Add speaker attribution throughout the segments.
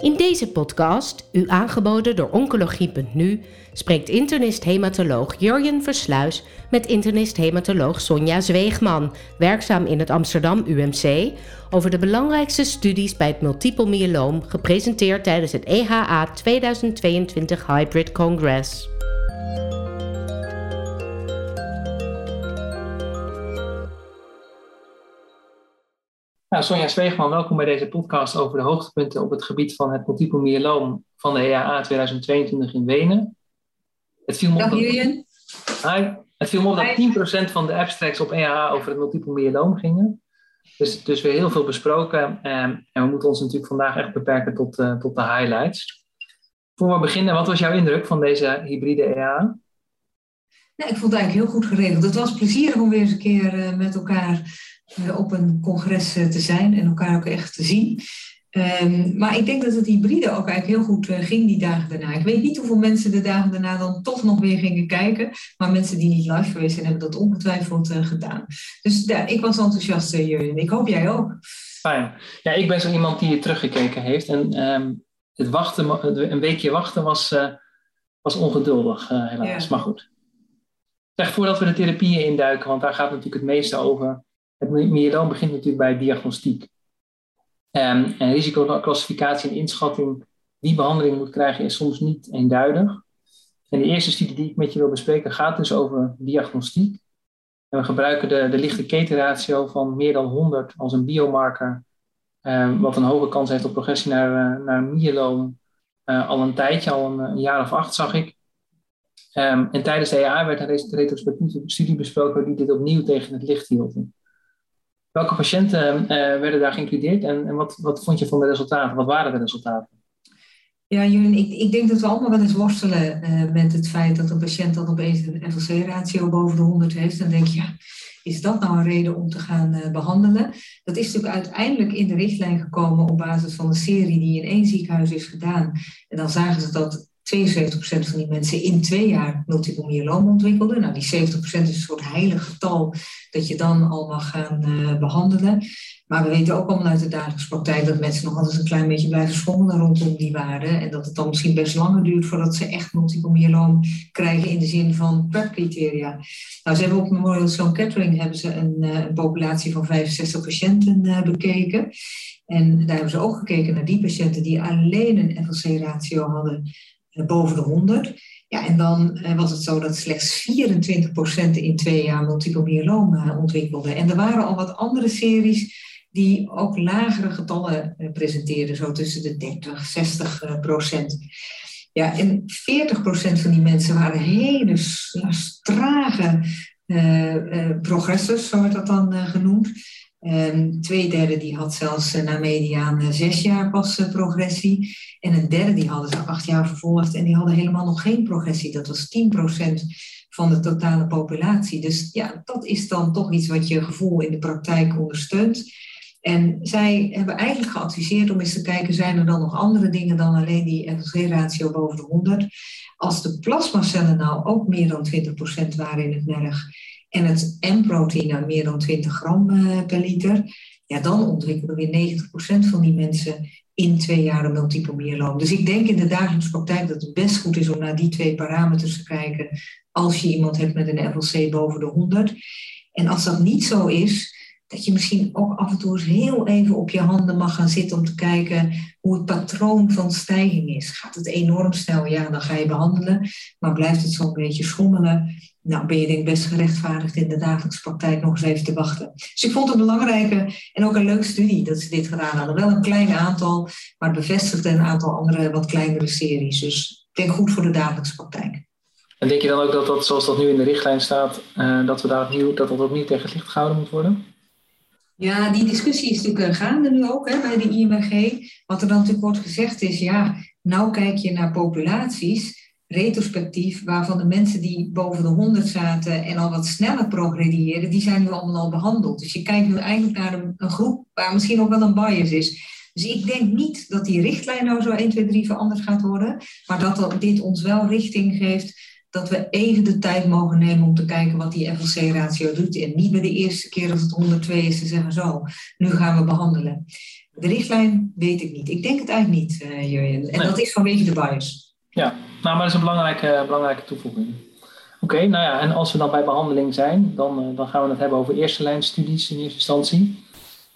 Speaker 1: In deze podcast, u aangeboden door Oncologie.nu, spreekt internist-hematoloog Jurjen Versluis met internist-hematoloog Sonja Zweegman, werkzaam in het Amsterdam UMC, over de belangrijkste studies bij het multiple myeloom, gepresenteerd tijdens het EHA 2022 Hybrid Congress.
Speaker 2: Nou, Sonja Zweegman, welkom bij deze podcast over de hoogtepunten op het gebied van het multiple myeloom van de EAA 2022 in Wenen.
Speaker 3: Het viel me op dat,
Speaker 2: hi, het viel me op dat 10% van de abstracts op EAA over het multiple myeloom gingen. Dus, dus weer heel veel besproken. Ehm, en we moeten ons natuurlijk vandaag echt beperken tot, uh, tot de highlights. Voor we beginnen, wat was jouw indruk van deze hybride EAA?
Speaker 3: Nou, ik vond het eigenlijk heel goed geregeld. Het was plezierig om weer eens een keer uh, met elkaar op een congres uh, te zijn en elkaar ook echt te zien. Um, maar ik denk dat het hybride ook eigenlijk heel goed ging die dagen daarna. Ik weet niet hoeveel mensen de dagen daarna dan toch nog weer gingen kijken. Maar mensen die niet live geweest zijn, hebben dat ongetwijfeld gedaan. Dus ja, ik was enthousiast, Jurjen. Ik hoop jij ook.
Speaker 2: Fijn. Ja, ik ben zo iemand die teruggekeken heeft. En um, het wachten, een weekje wachten was, was ongeduldig, helaas. Ja. Maar goed. Zeg, voordat we de therapieën induiken, want daar gaat natuurlijk het meeste over. Het myeloom begint natuurlijk bij diagnostiek. Um, en risicoclassificatie en inschatting wie behandeling moet krijgen is soms niet eenduidig. En de eerste studie die ik met je wil bespreken gaat dus over diagnostiek. En we gebruiken de, de lichte ketenratio van meer dan 100 als een biomarker, um, wat een hoge kans heeft op progressie naar, uh, naar myeloom. Uh, al een tijdje, al een, jaar of acht zag ik. Um, en tijdens de EA werd een retrospectieve studie besproken die dit opnieuw tegen het licht hield. Welke patiënten uh, werden daar geïncludeerd en, en wat, wat, vond je van de resultaten? Wat waren de resultaten?
Speaker 3: Ja, Julien, ik, ik denk dat we allemaal wel eens worstelen uh, met het feit dat een patiënt dan opeens een FLC-ratio boven de 100 heeft. En denk je, is dat nou een reden om te gaan uh, behandelen? Dat is natuurlijk uiteindelijk in de richtlijn gekomen op basis van een serie die in één ziekenhuis is gedaan. En dan zagen ze dat 72% van die mensen in twee jaar multiple myeloom ontwikkelden. Nou, die 70% is een soort heilig getal dat je dan al mag gaan uh, behandelen. Maar we weten ook allemaal uit de dagelijkse praktijk dat mensen nog altijd een klein beetje blijven schommelen rondom die waarde. En dat het dan misschien best langer duurt voordat ze echt multiple myeloom krijgen in de zin van PrEP-criteria. Nou, ze hebben op Memorial Sloan Kettering hebben ze een, een populatie van 65 patiënten uh, bekeken. En daar hebben ze ook gekeken naar die patiënten die alleen een FLC-ratio hadden boven de 100. Ja, en dan eh, was het zo dat slechts 24% in twee jaar multiple myeloom uh, ontwikkelde. En er waren al wat andere series die ook lagere getallen uh, presenteerden, zo tussen de 30 60 procent. Ja, en 40 procent van die mensen waren hele trage progressors, zo wordt dat dan genoemd. Um, twee die had zelfs uh, na mediaan uh, zes jaar pas uh, progressie. En een derde die hadden ze acht jaar vervolgd en die hadden helemaal nog geen progressie. Dat was 10% van de totale populatie. Dus ja, dat is dan toch iets wat je gevoel in de praktijk ondersteunt. En zij hebben eigenlijk geadviseerd om eens te kijken, zijn er dan nog andere dingen dan alleen die FLC-ratio boven de 100? Als de plasmacellen nou ook meer dan 20% waren in het merg en het M-proteïne meer dan 20 gram uh, per liter, ja, dan ontwikkelen weer 90% van die mensen in twee jaar een multiple myeloom. Dus ik denk in de dagelijkse praktijk dat het best goed is om naar die twee parameters te kijken als je iemand hebt met een FLC boven de 100. En als dat niet zo is, dat je misschien ook af en toe eens heel even op je handen mag gaan zitten om te kijken hoe het patroon van stijging is. Gaat het enorm snel? Ja, dan ga je behandelen. Maar blijft het zo'n beetje schommelen? Nou, ben je denk ik best gerechtvaardigd in de dagelijkse praktijk nog eens even te wachten. Dus ik vond het een belangrijke en ook een leuke studie dat ze dit gedaan hadden. Wel een klein aantal, maar bevestigde een aantal andere wat kleinere series. Dus ik denk goed voor de dagelijkse praktijk.
Speaker 2: En denk je dan ook dat dat, zoals dat nu in de richtlijn staat, uh, dat we daar opnieuw, dat dat opnieuw tegen het licht gehouden moet worden?
Speaker 3: Ja, die discussie is natuurlijk gaande nu ook hè, bij de IMG. Wat er dan natuurlijk wordt gezegd is, ja, nou kijk je naar populaties retrospectief, waarvan de mensen die boven de 100 zaten en al wat sneller progredieerden, die zijn nu allemaal al behandeld. Dus je kijkt nu eigenlijk naar een, een, groep waar misschien ook wel een bias is. Dus ik denk niet dat die richtlijn nou zo 1, 2, 3 veranderd gaat worden, maar dat dit ons wel richting geeft dat we even de tijd mogen nemen om te kijken wat die FLC-ratio doet. En niet bij de eerste keer als het 102 is te zeggen zo, nu gaan we behandelen. De richtlijn weet ik niet. Ik denk het eigenlijk niet, uh, Jurjen. En dat is vanwege de bias.
Speaker 2: Ja, nou, maar dat is een belangrijke, belangrijke toevoeging. Oké, nou ja, en als we dan bij behandeling zijn, dan, uh, dan gaan we het hebben over eerste lijn studies in eerste instantie.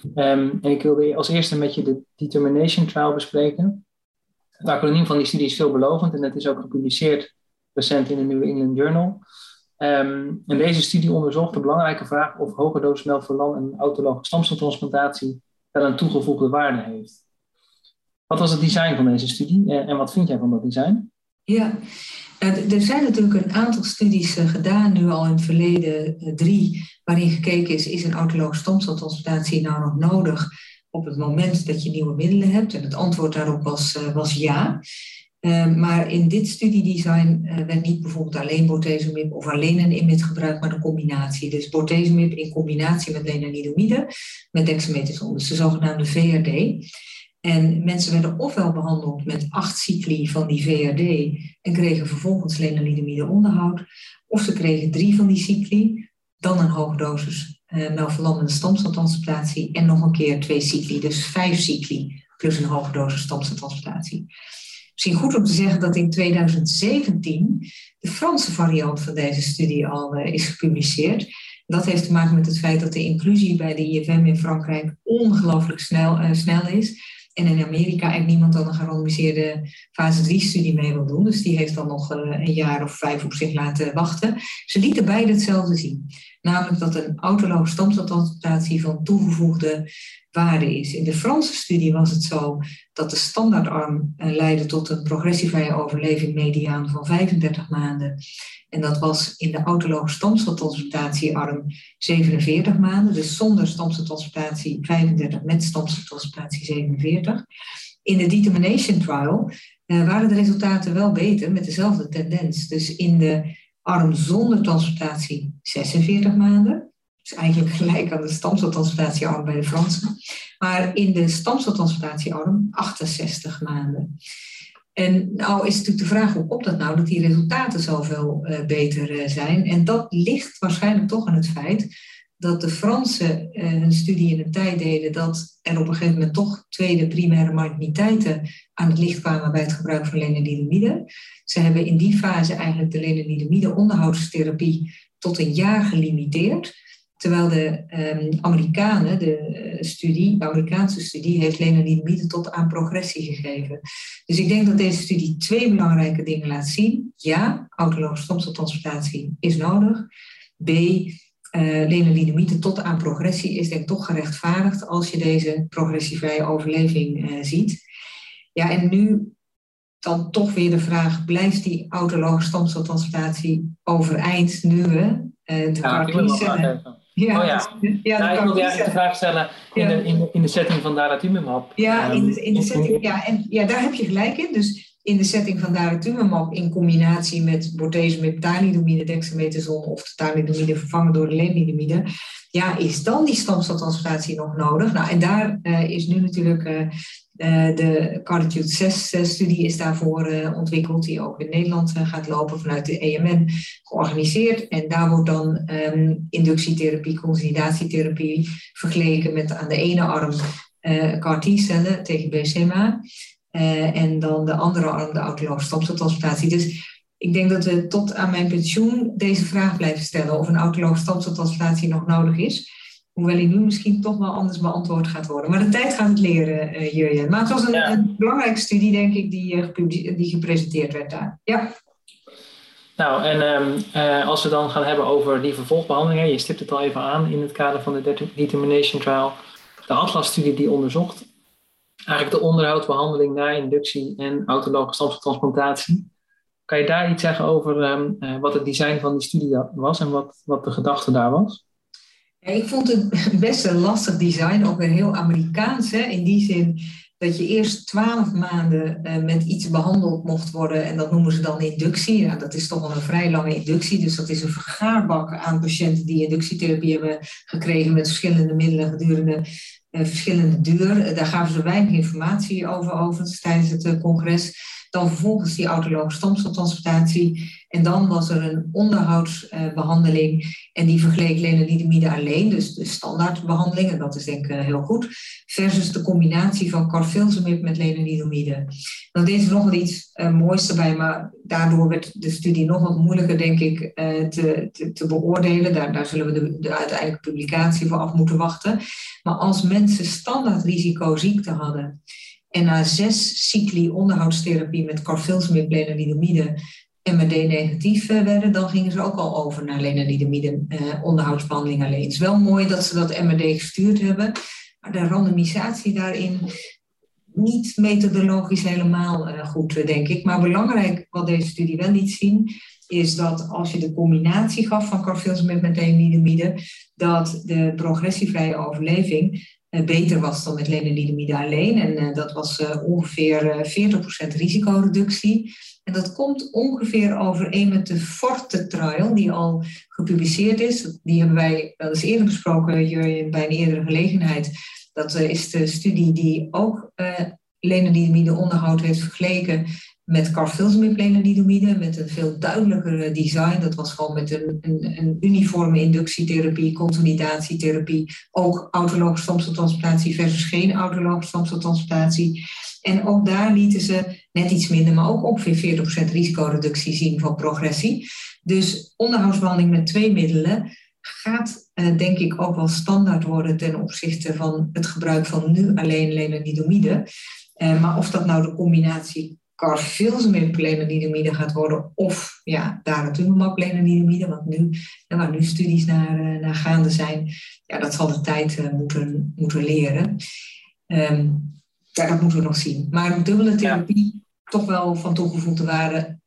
Speaker 2: Um, en ik wilde als eerste met je de Determination Trial bespreken. Het acroniem van die studie is veelbelovend en het is ook gepubliceerd recent in de New England Journal. Um, en deze studie onderzocht de belangrijke vraag of hoge dosis melphalan en autologe stamceltransplantatie wel een toegevoegde waarde heeft. Wat was het design van deze studie en wat vind jij van dat design?
Speaker 3: Ja, er zijn natuurlijk een aantal studies eh, gedaan, nu al in het verleden eh, drie, waarin gekeken is, is een autologe stamceltransplantatie nou nog nodig op het moment dat je nieuwe middelen hebt? En het antwoord daarop was, eh, was ja. maar in dit studiedesign werd niet bijvoorbeeld alleen bortezomib of alleen een IMID gebruikt, maar een combinatie. Dus bortezomib in combinatie met lenalidomide met dexamethason, dus de zogenaamde VRD. En mensen werden ofwel behandeld met acht cycli van die VRD en kregen vervolgens lenalidomide onderhoud, of ze kregen drie van die cycli, dan een hoge dosis uh, melphalan stamceltransplantatie en nog een keer twee cycli, dus vijf cycli plus een hoge dosis stamceltransplantatie. Misschien goed om te zeggen dat in 2017 de Franse variant van deze studie al uh, is gepubliceerd. Dat heeft te maken met het feit dat de inclusie bij de IFM in Frankrijk ongelooflijk snel, uh, snel is. En in Amerika eigenlijk niemand dan een gerandomiseerde fase 3-studie mee wil doen. Dus die heeft dan nog eh, een jaar of vijf op zich laten wachten. Ze lieten beide hetzelfde zien. Namelijk dat een autologe stamceltransplantatie van toegevoegde waarde is. In de Franse studie was het zo dat de standaardarm eh, leidde tot een progressievrije overleving mediaan van 35 maanden. En dat was in de autologe stamceltransplantatiearm 47 maanden, dus zonder stamceltransplantatie 35, met stamceltransplantatie 47. In de determination trial uh, waren de resultaten wel beter met dezelfde tendens. Dus in de arm zonder transplantatie 46 maanden, dus eigenlijk gelijk aan de stamceltransplantatiearm bij de Fransen. Maar in de stamceltransplantatiearm 68 maanden. En nou is natuurlijk de vraag, hoe komt dat nou dat die resultaten zoveel uh, beter uh, zijn? En dat ligt waarschijnlijk toch aan het feit dat de Fransen uh, hun studie in een tijd deden dat er op een gegeven moment toch tweede primaire maligniteiten aan het licht kwamen bij het gebruik van lenalidomide. Ze hebben in die fase eigenlijk de lenalidomide onderhoudstherapie tot een jaar gelimiteerd. Terwijl de um, Amerikanen, de eh, studie, de Amerikaanse studie, heeft lenalidomide tot aan progressie gegeven. Dus ik denk dat deze studie twee belangrijke dingen laat zien. Ja, autologe stamceltransplantatie is nodig. B, uh, lenalidomide tot aan progressie is denk ik toch gerechtvaardigd als je deze progressievrije overleving uh, ziet. Ja, en nu dan toch weer de vraag, blijft die autologe stamceltransplantatie overeind nu we uh, de
Speaker 2: ja, ja, oh ja. ja, nou, ik wilde eigenlijk de vraag stellen in, de, in, de, in de setting van daratumumab.
Speaker 3: Ja, in de, in de setting, ja, en, ja, daar heb je gelijk in. Dus in de setting van daratumumab in combinatie met bortezomib, tanidomide, dexamethason of tanidomide vervangen door de lenalidomide, ja, is dan die stamceltransplantatie nog nodig? Nou, en daar uh, is nu natuurlijk uh, uh, de Carditude 6-studie is daarvoor ontwikkeld, die ook in Nederland gaat lopen vanuit de EMN georganiseerd. En daar wordt dan um, inductietherapie, consolidatietherapie vergeleken met aan de ene arm CAR T-cellen tegen BCMA. en dan de andere arm de autologe stamceltransplantatie. Dus ik denk dat we tot aan mijn pensioen deze vraag blijven stellen of een autologe stamceltransplantatie nog nodig is. Hoewel die nu misschien toch wel anders beantwoord gaat worden. Maar de tijd gaat het leren, uh, Jurjen. Maar het was een, een, belangrijke studie, denk ik, die, uh, die gepresenteerd werd daar. Ja.
Speaker 2: Nou, en um, uh, als we dan gaan hebben over die vervolgbehandelingen, je stipt het al even aan in het kader van de Determination Trial, de Atlas-studie die onderzocht eigenlijk de onderhoudsbehandeling na inductie en autologe stamceltransplantatie. Kan je daar iets zeggen over um, uh, wat het design van die studie was en wat, wat de gedachte daar was?
Speaker 3: Ik vond het best een lastig design, ook weer heel Amerikaans. Hè? In die zin dat je eerst twaalf maanden uh, met iets behandeld mocht worden en dat noemen ze dan inductie. Ja, dat is toch wel een vrij lange inductie, dus dat is een vergaarbak aan patiënten die inductietherapie hebben gekregen met verschillende middelen gedurende uh, verschillende duur. daar gaven ze weinig informatie over overigens tijdens het congres. Dan vervolgens die autologe stamceltransplantatie. En dan was er een onderhoudsbehandeling. en die vergeleek lenalidomide alleen, dus de standaardbehandeling. En dat is denk ik eh, heel goed. Versus de combinatie van carfilzomib met lenalidomide. Dan deed ze nog wel iets uh, moois erbij. Maar daardoor werd de studie nog wat moeilijker, denk ik, uh, te, te, te, beoordelen. Daar, daar zullen we de, de uiteindelijke publicatie voor af moeten wachten. Maar als mensen standaard risicoziekte hadden en na zes cycli onderhoudstherapie met carfilzomib, lenalidomide MRD negatief eh, werden, dan gingen ze ook al over naar lenalidomide eh, onderhoudsbehandeling alleen. Het is wel mooi dat ze dat MRD gestuurd hebben, maar de randomisatie daarin niet methodologisch helemaal uh, goed, denk ik. Maar belangrijk wat deze studie wel liet zien, is dat als je de combinatie gaf van carfilzomib met lenalidomide, dat de progressievrije overleving beter was dan met lenalidomide alleen. En uh, dat was uh, ongeveer 40% risicoreductie. En dat komt ongeveer overeen met de Forte trial, die al gepubliceerd is. Die hebben wij wel eens eerder besproken, bij een eerdere gelegenheid. Dat is de studie die ook lenalidomide onderhoud heeft vergeleken met carfilzomib lenalidomide, met een veel duidelijker design. Dat was gewoon met een, een, een uniforme inductietherapie, consolidatietherapie, ook autologische stamceltransplantatie versus geen autologische stamceltransplantatie. En ook daar lieten ze net iets minder, maar ook ongeveer 40% risicoreductie zien van progressie. Dus onderhoudsbehandeling met twee middelen gaat uh, denk ik ook wel standaard worden ten opzichte van het gebruik van nu alleen lenalidomide. Uh, maar of dat nou de combinatie carfilzomib lenalidomide gaat worden of ja, daratumumab lenalidomide, wat nu, waar nu studies naar, uh, naar gaande zijn, ja, dat zal de tijd moeten, moeten leren. Um, ja, dat moeten we nog zien. Maar dubbele therapie, toch wel van toegevoegde waarde.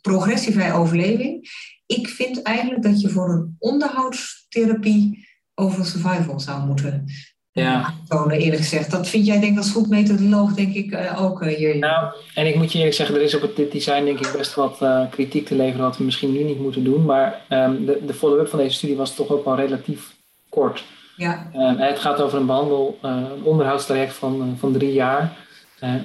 Speaker 3: Progressievrij overleving. Ik vind eigenlijk dat je voor een onderhoudstherapie over survival zou moeten ja. eerlijk gezegd. Dat vind jij denk ik als goed methodoloog denk ik uh, ook uh, hier.
Speaker 2: Nou, en ik moet je eerlijk zeggen, er is op dit design denk ik best wat uh, kritiek te leveren wat we misschien nu niet moeten doen. Maar um, de, de follow-up van deze studie was toch ook wel relatief kort. Ja. Uh, het gaat over een behandel, uh, een onderhoudstraject van, uh, van drie jaar.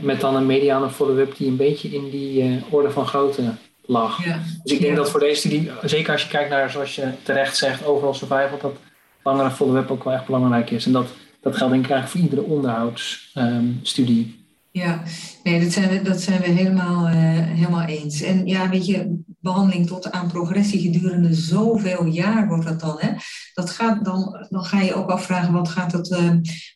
Speaker 2: met dan een mediane follow-up die een beetje in die orde van grootte lag. Ja. Dus ik denk ja. dat voor deze studie, zeker als je kijkt naar, zoals je terecht zegt, overal survival, dat langere follow-up ook wel echt belangrijk is. En dat, dat geldt denk ik eigenlijk voor iedere onderhoudsstudie.
Speaker 3: Ja, nee, dat zijn we, dat zijn we helemaal, helemaal eens. En ja, weet je, behandeling tot aan progressie gedurende zoveel jaar wordt dat dan. Hè? Dat gaat dan, dan ga je ook afvragen wat gaat dat uh,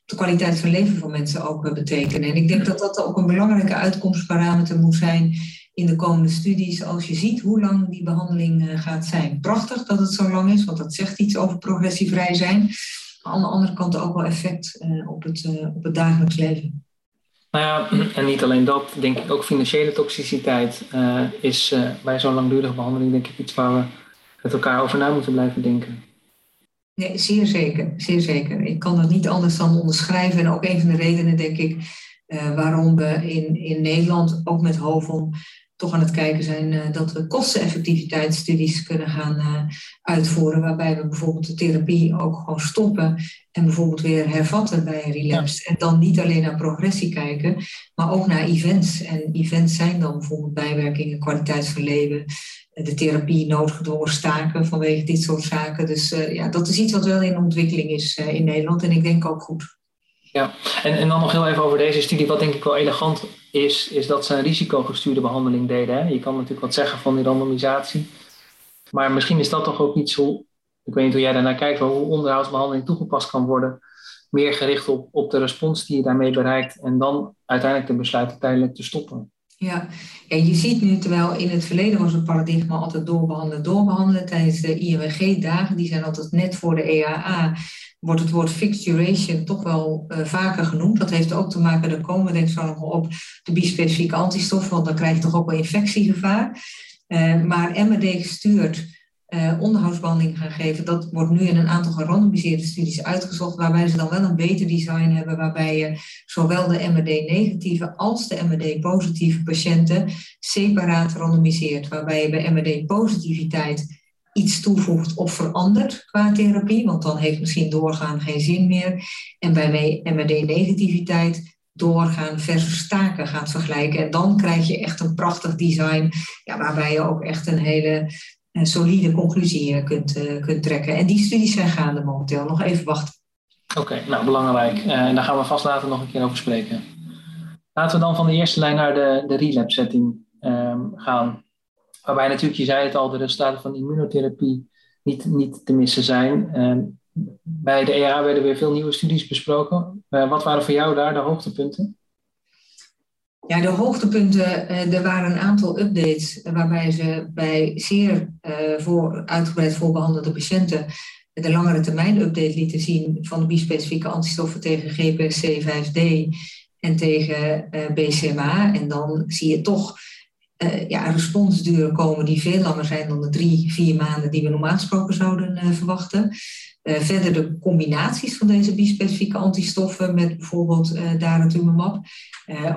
Speaker 3: de kwaliteit van leven van mensen ook uh, betekenen. En ik denk dat dat ook een belangrijke uitkomstparameter moet zijn in de komende studies. Als je ziet hoe lang die behandeling gaat zijn. Prachtig dat het zo lang is, want dat zegt iets over progressievrij zijn. Aan de andere kant ook wel effect op, het, op het dagelijks leven.
Speaker 2: Nou ja, en niet alleen dat, denk ik ook financiële toxiciteit uh, is uh, bij zo'n langdurige behandeling denk ik iets waar we met elkaar over na moeten blijven denken.
Speaker 3: Nee, zeer zeker, zeer zeker. Ik kan dat niet anders dan onderschrijven. En ook een van de redenen, denk ik, uh, waarom we in, in Nederland, ook met HOVON, toch aan het kijken zijn uh, dat we kosteneffectiviteitsstudies kunnen gaan uh, uitvoeren, waarbij we bijvoorbeeld de therapie ook gewoon stoppen en bijvoorbeeld weer hervatten bij een relapse. Ja. En dan niet alleen naar progressie kijken, maar ook naar events. En events zijn dan bijvoorbeeld bijwerkingen, kwaliteit van leven, de therapie noodgedwongen staken vanwege dit soort zaken. Dus uh, ja, dat is iets wat wel in ontwikkeling is in Nederland en ik denk ook goed.
Speaker 2: Ja, en, en dan nog heel even over deze studie. Wat denk ik wel elegant is, is dat ze een risicogestuurde behandeling deden. Hè? Je kan natuurlijk wat zeggen van die randomisatie. Maar misschien is dat toch ook iets hoe, ik weet niet hoe jij daarnaar kijkt, hoe onderhoudsbehandeling toegepast kan worden. Meer gericht op, op de respons die je daarmee bereikt. En dan uiteindelijk de besluit tijdelijk te stoppen.
Speaker 3: Ja. ja, je ziet nu, terwijl in het verleden was het paradigma altijd doorbehandelen, doorbehandelen. Tijdens de IMG-dagen, die zijn altijd net voor de EAA, wordt het woord fixed duration toch wel uh, vaker genoemd. Dat heeft ook te maken, daar komen we denk ik zo nog op, de bispecifieke antistoffen, want dan krijg je toch ook wel infectiegevaar. Uh, maar MRD gestuurd uh, onderhoudsbehandeling gaan geven, dat wordt nu in een aantal gerandomiseerde studies uitgezocht, waarbij ze dan wel een beter design hebben, waarbij je zowel de MRD-negatieve als de MRD-positieve patiënten separaat randomiseert, waarbij je bij MRD-positiviteit iets toevoegt of verandert qua therapie, want dan heeft misschien doorgaan geen zin meer. En bij MRD-negativiteit doorgaan versus staken gaat vergelijken. En dan krijg je echt een prachtig design, ja, waarbij je ook echt een hele uh, solide conclusie kunt, kunt trekken. En die studies zijn gaande momenteel. Nog even wachten.
Speaker 2: Oké, nou belangrijk. En daar gaan we vast later nog een keer over spreken. Laten we dan van de eerste lijn naar de, de relapse setting ehm, gaan. Waarbij natuurlijk, je zei het al, de resultaten van immunotherapie niet, niet te missen zijn. Bij de EA werden weer veel nieuwe studies besproken. Uh, wat waren voor jou daar de hoogtepunten?
Speaker 3: Ja, de hoogtepunten, uh, er waren een aantal updates waarbij ze bij zeer uh, voor, uitgebreid voorbehandelde patiënten de langere termijn update lieten zien van de bispecifieke antistoffen tegen GPC5D en tegen BCMA. En dan zie je toch uh, ja, responsduren komen die veel langer zijn dan de drie, vier maanden die we normaal gesproken zouden uh, verwachten. Uh, verder de combinaties van deze bispecifieke antistoffen met bijvoorbeeld uh, daratumumab.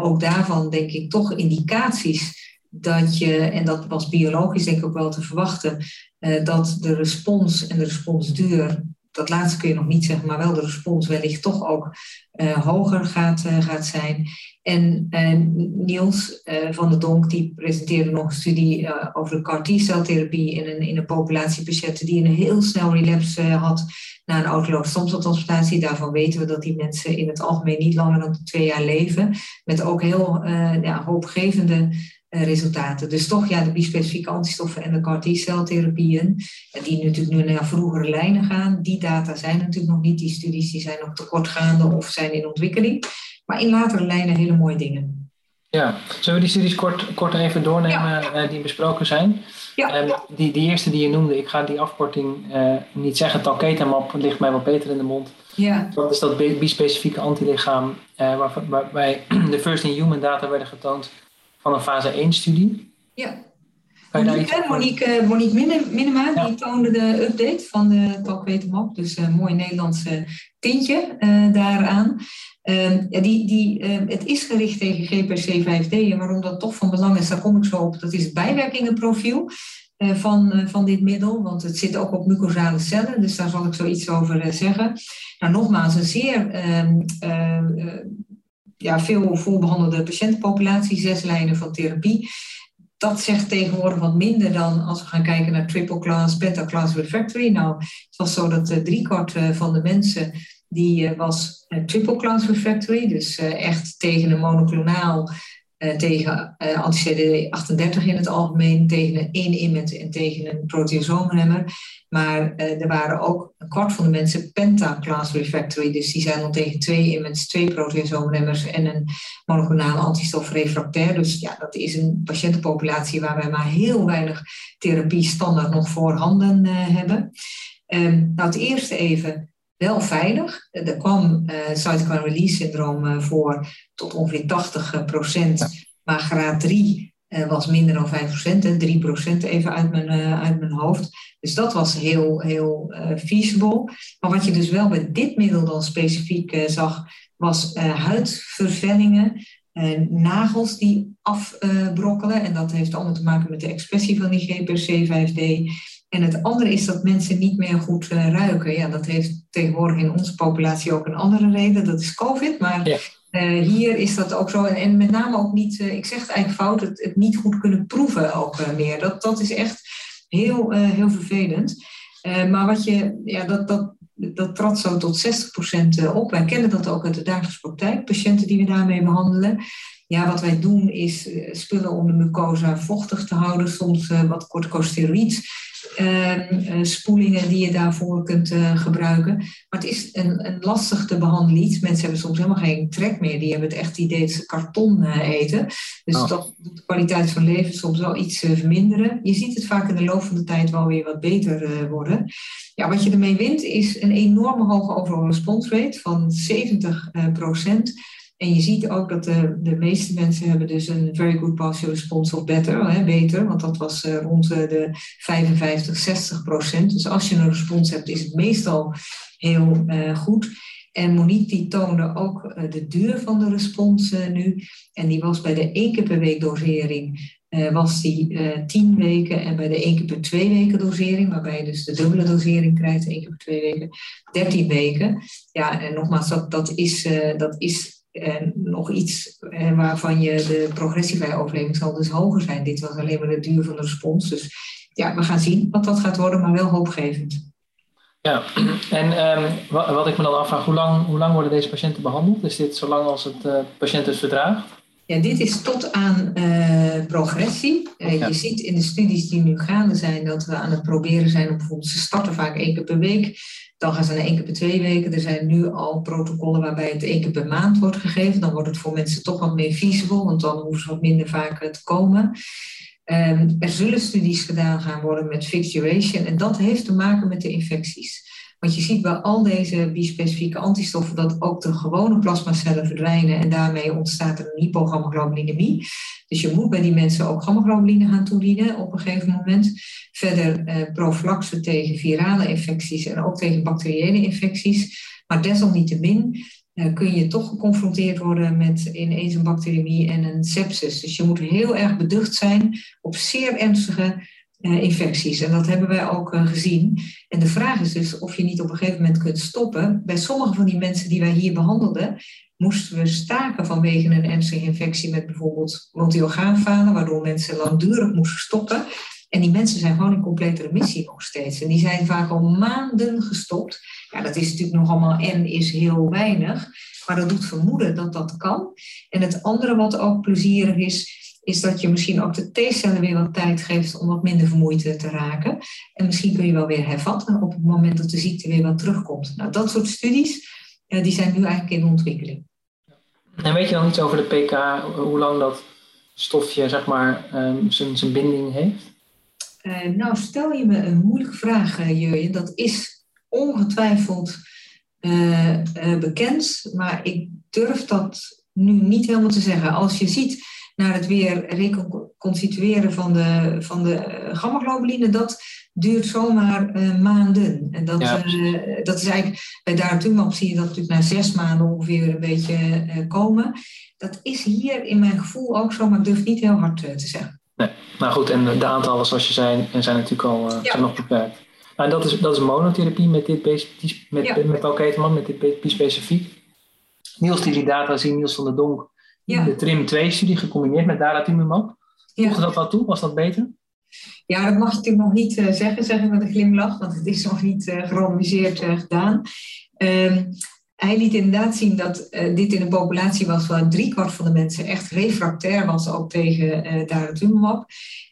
Speaker 3: ook daarvan denk ik toch indicaties dat je, en dat was biologisch denk ik ook wel te verwachten, dat de respons en de responsduur dat laatste kun je nog niet zeggen, maar wel de respons wellicht toch ook uh, hoger gaat, uh, gaat zijn. En uh, Niels van der Donk die presenteerde nog een studie over de CAR-T-celtherapie in een, in een populatie patiënten die een heel snel relapse had na een autoloze stamceltransplantatie. Daarvan weten we dat die mensen in het algemeen niet langer dan twee jaar leven. Met ook heel ja, hoopgevende eh, resultaten. Dus toch ja, de bispecifieke antistoffen en de CAR-T-celtherapieën, die natuurlijk nu naar vroegere lijnen gaan, die data zijn natuurlijk nog niet. Die studies die zijn nog tekortgaande of zijn in ontwikkeling. Maar in latere lijnen hele mooie dingen.
Speaker 2: Ja, zullen we die studies kort, kort even doornemen eh, die besproken zijn? Ja. Uh, die, die eerste die je noemde, ik ga die afkorting uh, niet zeggen, talketamab ligt mij wat beter in de mond. Ja. Dat is dat bispecifieke antilichaam waar, waarbij de first in human data werden getoond van een fase 1-studie.
Speaker 3: Ja. Monique, Monique, Monique Minema, die toonde de update van de talkwetenmap. Dus een mooi Nederlands tintje uh, daaraan. Ja, die, die, uh, het is gericht tegen GPC5D. En waarom dat toch van belang is, daar kom ik zo op. Dat is het bijwerkingenprofiel van, van dit middel. Want het zit ook op mucosale cellen. Dus daar zal ik zoiets over zeggen. Nou, nogmaals, een zeer ehm, ja, veel voorbehandelde patiëntenpopulatie, zes lijnen van therapie. Dat zegt tegenwoordig wat minder dan als we gaan kijken naar triple class, beta class refractory. Nou, het was zo dat uh, driekwart uh, van de mensen die uh, was triple class refractory, dus echt tegen een monoclonaal tegen uh, anti-CD38 in het algemeen, tegen een 1 imet en tegen een proteasoomremmer. Maar uh, er waren ook een kwart van de mensen penta-class refractory. Dus die zijn dan tegen twee immets, twee proteasoomremmers en een monoclonale antistof refractair. Dus ja, dat is een patiëntenpopulatie waar wij maar heel weinig therapie standaard nog voorhanden hebben. Um, nou, het eerste even wel veilig. Er kwam uh, cytokine release syndroom uh, voor tot ongeveer 80 procent. Maar graad 3 uh, was minder dan 5 procent. 3 procent even uit mijn, uit mijn hoofd. Dus dat was heel, heel feasible. Maar wat je dus wel bij dit middel dan specifiek zag, was huidvervellingen. nagels die afbrokkelen. en dat heeft allemaal te maken met de expressie van die GPC5D. En het andere is dat mensen niet meer goed uh, ruiken. Ja, dat heeft tegenwoordig in onze populatie ook een andere reden. Dat is COVID. Maar ja. uh, hier is dat ook zo. En, en, met name ook niet, uh, ik zeg het eigenlijk fout, het, het niet goed kunnen proeven ook meer. Dat, dat is echt heel, heel vervelend. maar wat je, ja, dat, dat, dat trad zo tot 60% op. Wij kennen dat ook uit de dagelijkse praktijk, patiënten die we daarmee behandelen. Ja, wat wij doen is spullen om de mucosa vochtig te houden, soms wat corticosteroïds spoelingen die je daarvoor kunt uh, gebruiken. Maar het is een, een lastig te behandelen iets. Mensen hebben soms helemaal geen trek meer. Die hebben het echt idee dat ze karton uh, eten. Dus oh. dat doet de kwaliteit van leven soms wel iets verminderen. Je ziet het vaak in de loop van de tijd wel weer wat beter worden. Ja, wat je ermee wint is een enorme hoge overall response rate van 70 procent. En je ziet ook dat de, de meeste mensen hebben dus een very good partial response of better, hè, beter, want dat was uh, rond de 55, 60 procent. Dus als je een respons hebt, is het meestal heel uh, goed. En Monique die toonde ook de duur van de respons nu. En die was bij de één keer per week dosering was die tien weken. En bij de één keer per twee weken dosering, waarbij je dus de dubbele dosering krijgt, één keer per twee weken, dertien weken. Ja, en nogmaals, dat, dat, is, dat is nog iets waarvan je de progressievrije overleving zal dus hoger zijn. Dit was alleen maar de duur van de respons. Dus ja, we gaan zien wat dat gaat worden, maar wel hoopgevend.
Speaker 2: Ja, en ehm, wat, wat, ik me dan afvraag, hoe lang, hoe lang worden deze patiënten behandeld? Is dit zolang als het uh, patiënt het verdraagt?
Speaker 3: Ja, dit is tot aan uh, progressie. Uh, Je ziet in de studies die nu gaande zijn dat we aan het proberen zijn om bijvoorbeeld, ze starten vaak één keer per week, dan gaan ze naar één keer per twee weken. Er zijn nu al protocollen waarbij het één keer per maand wordt gegeven. Dan wordt het voor mensen toch wat meer feasible, want dan hoeven ze wat minder vaak te komen. Um, er zullen studies gedaan gaan worden met fixed duration en dat heeft te maken met de infecties. Want je ziet bij al deze bispecifieke antistoffen dat ook de gewone plasmacellen verdwijnen en daarmee ontstaat er een hypogammaglobulinemie. Dus je moet bij die mensen ook gammaglobuline gaan toedienen op een gegeven moment. Verder eh, prophylaxe tegen virale infecties en ook tegen bacteriële infecties. Maar desalniettemin uh, kun je toch geconfronteerd worden met ineens een bacteriëmie en een sepsis. Dus je moet heel erg beducht zijn op zeer ernstige infecties. En dat hebben wij ook uh, gezien. En de vraag is dus of je niet op een gegeven moment kunt stoppen. Bij sommige van die mensen die wij hier behandelden, moesten we staken vanwege een ernstige infectie met bijvoorbeeld multiorgaanfalen, waardoor mensen langdurig moesten stoppen. En die mensen zijn gewoon in complete remissie nog steeds. En die zijn vaak al maanden gestopt. Ja, dat is natuurlijk nog allemaal en is heel weinig. Maar dat doet vermoeden dat dat kan. En het andere wat ook plezierig is, is dat je misschien ook de T-cellen weer wat tijd geeft om wat minder vermoeid te raken. En misschien kun je wel weer hervatten op het moment dat de ziekte weer wat terugkomt. Nou, dat soort studies, uh, die zijn nu eigenlijk in ontwikkeling.
Speaker 2: En weet je dan iets over de PK, hoe lang dat stofje zeg maar um, zijn binding heeft?
Speaker 3: Uh, nou, stel je me een moeilijke vraag, uh, Jurjen. Dat is ongetwijfeld uh, bekend, maar ik durf dat nu niet helemaal te zeggen. Als je ziet naar het weer reconstitueren van de, van de gammaglobuline, dat duurt zomaar maanden. En dat, ja, dat is eigenlijk, bij Daratumab zie je dat natuurlijk na zes maanden ongeveer een beetje komen. Dat is hier in mijn gevoel ook zo, maar ik durf niet heel hard te zeggen.
Speaker 2: Nee, nou goed, en de aantallen zoals je zei, zijn natuurlijk al ja. nog beperkt. Nou, dat is, dat is monotherapie met dit met, ja. met Alketeman, met dit specifiek. Niels die die data zien, Niels van der Donk, ja. de TRIM-2-studie gecombineerd met daratumumab. Voegde dat wat toe? Was dat beter?
Speaker 3: Ja, dat mag je natuurlijk nog niet uh, zeggen, zeggen met een glimlach, want het is nog niet uh, gerandomiseerd gedaan. Um, hij liet inderdaad zien dat dit in een populatie was waar driekwart van de mensen echt refractair was ook tegen uh, daratumumab.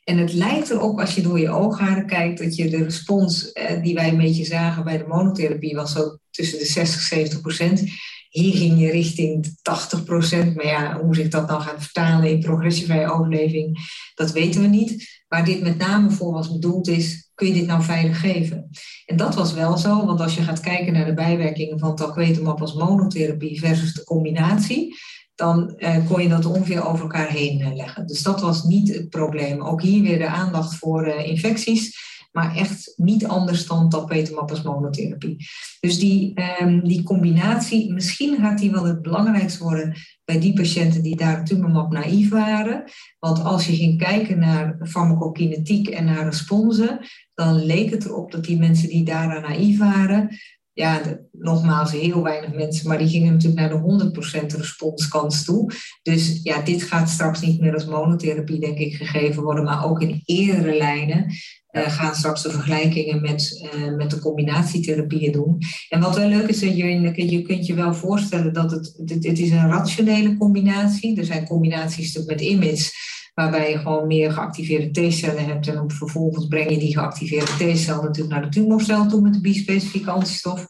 Speaker 3: En het lijkt erop, als je door je oogharen kijkt, dat je de respons die wij een beetje zagen bij de monotherapie was zo tussen de 60 70 procent. Hier ging je richting 80 procent. Maar ja, hoe zich dat dan gaat vertalen in progressievrije overleving, dat weten we niet. Waar dit met name voor was bedoeld is, kun je dit nou veilig geven? En dat was wel zo, want als je gaat kijken naar de bijwerkingen van talquetamab als monotherapie versus de combinatie, dan eh, kon je dat ongeveer over elkaar heen uh, leggen. Dus dat was niet het probleem. Ook hier weer de aandacht voor uh, infecties maar echt niet anders dan tapetenmap als monotherapie. Dus die, um, die combinatie, misschien gaat die wel het belangrijkste worden bij die patiënten die daar tumormap naïef waren. Want als je ging kijken naar farmacokinetiek en naar responsen, dan leek het erop dat die mensen die daaraan naïef waren, ja, nogmaals, heel weinig mensen, maar die gingen natuurlijk naar de 100% responskans toe. Dus ja, dit gaat straks niet meer als monotherapie, denk ik, gegeven worden, maar ook in eerdere lijnen uh, gaan straks de vergelijkingen met, uh, met de combinatietherapieën doen. En wat wel leuk is, je, je kunt je wel voorstellen dat het, het, is een rationele combinatie. Er zijn combinaties met IMIDs waarbij je gewoon meer geactiveerde T-cellen hebt. En vervolgens breng je die geactiveerde T-cel natuurlijk naar de tumorcel toe met de bispecifieke antistof.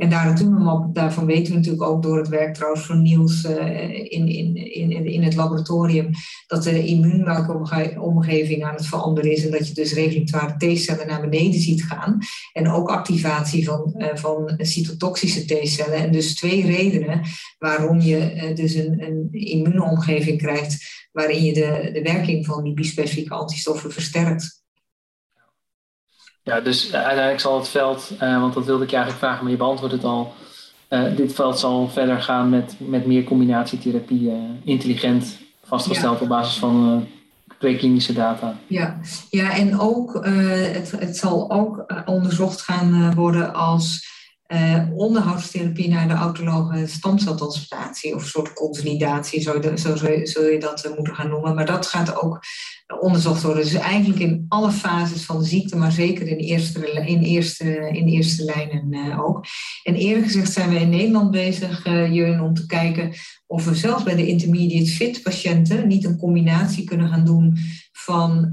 Speaker 3: En daar tumormap, daarvan weten we natuurlijk ook door het werk trouwens van Niels uh, in, in, in, in het laboratorium, dat de immuunomgeving aan het veranderen is en dat je dus regulatoire T-cellen naar beneden ziet gaan. En ook activatie van, uh, van cytotoxische T-cellen. En dus twee redenen waarom je uh, dus een, een immuunomgeving krijgt waarin je de, de werking van die bispecifieke antistoffen versterkt.
Speaker 2: Ja, dus uiteindelijk zal het veld, uh, want dat wilde ik je eigenlijk vragen, maar je beantwoordt het al. Uh, dit veld zal verder gaan met, met meer combinatietherapie, intelligent vastgesteld ja. op basis van preklinische data.
Speaker 3: Ja, ja en ook, het, het zal ook onderzocht gaan worden als uh, onderhoudstherapie naar de autologe stamceltransplantatie of een soort consolidatie, zo, zo zul je dat uh, moeten gaan noemen. Maar dat gaat ook onderzocht worden. Dus eigenlijk in alle fases van de ziekte, maar zeker in eerste, in eerste, in eerste lijnen uh, ook. En eerlijk gezegd zijn we in Nederland bezig, Jurgen, om te kijken of we zelfs bij de intermediate fit patiënten niet een combinatie kunnen gaan doen van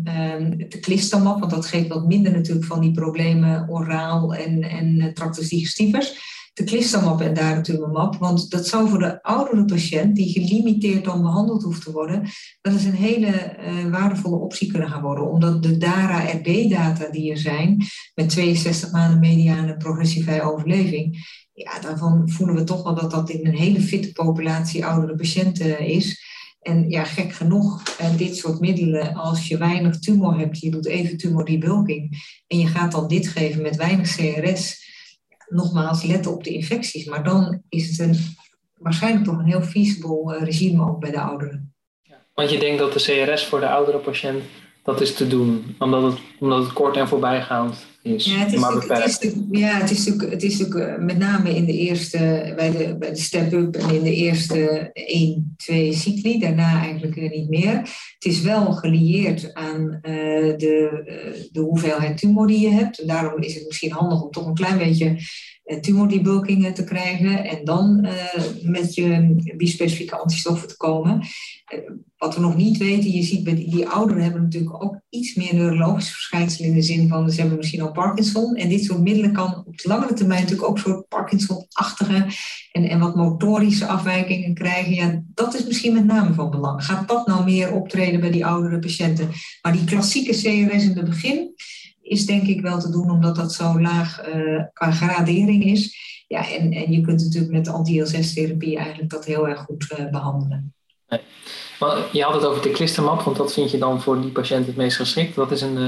Speaker 3: de klistamap, want dat geeft wat minder natuurlijk van die problemen oraal en, en uh, tractus digestivus. De klistamap en daratumumab, want dat zou voor de oudere patiënt die gelimiteerd dan behandeld hoeft te worden, dat is een hele uh, waardevolle optie kunnen gaan worden, omdat de DARA-RD-data die er zijn, met 62 maanden mediane progressievrije overleving, ja, daarvan voelen we toch wel dat dat in een hele fitte populatie oudere patiënten is. En ja, gek genoeg, uh, dit soort middelen, als je weinig tumor hebt, je doet even tumordebulking en je gaat dan dit geven met weinig CRS, nogmaals, let op de infecties. Maar dan is het een, waarschijnlijk toch een heel feasible uh, regime ook bij de ouderen.
Speaker 2: Ja, want je denkt dat de CRS voor de oudere patiënt dat is te doen, omdat het, omdat het kort en voorbijgaand is,
Speaker 3: ja, het is maar beperkt. Het is ja, het is natuurlijk, het is natuurlijk met name in de eerste, bij de, bij de step-up en in de eerste 1, 2 cycli, daarna eigenlijk niet meer. Het is wel gelieerd aan uh, de, uh, de hoeveelheid tumor die je hebt. En daarom is het misschien handig om toch een klein beetje tumordebulking te krijgen en dan uh, met je bispecifieke antistoffen te komen. Wat we nog niet weten, je ziet bij die, ouderen hebben natuurlijk ook iets meer neurologische verschijnselen in de zin van ze hebben misschien al Parkinson. En dit soort middelen kan op de langere termijn natuurlijk ook soort Parkinson-achtige en, en wat motorische afwijkingen krijgen. Ja, dat is misschien met name van belang. Gaat dat nou meer optreden bij die oudere patiënten? Maar die klassieke CRS in het begin, is denk ik wel te doen omdat dat zo laag uh, qua gradering is. Ja, en, en je kunt natuurlijk met de anti-L6-therapie eigenlijk dat heel erg goed uh, behandelen.
Speaker 2: Nee. Je had het over de clistermap, want dat vind je dan voor die patiënt het meest geschikt. Dat is een, uh,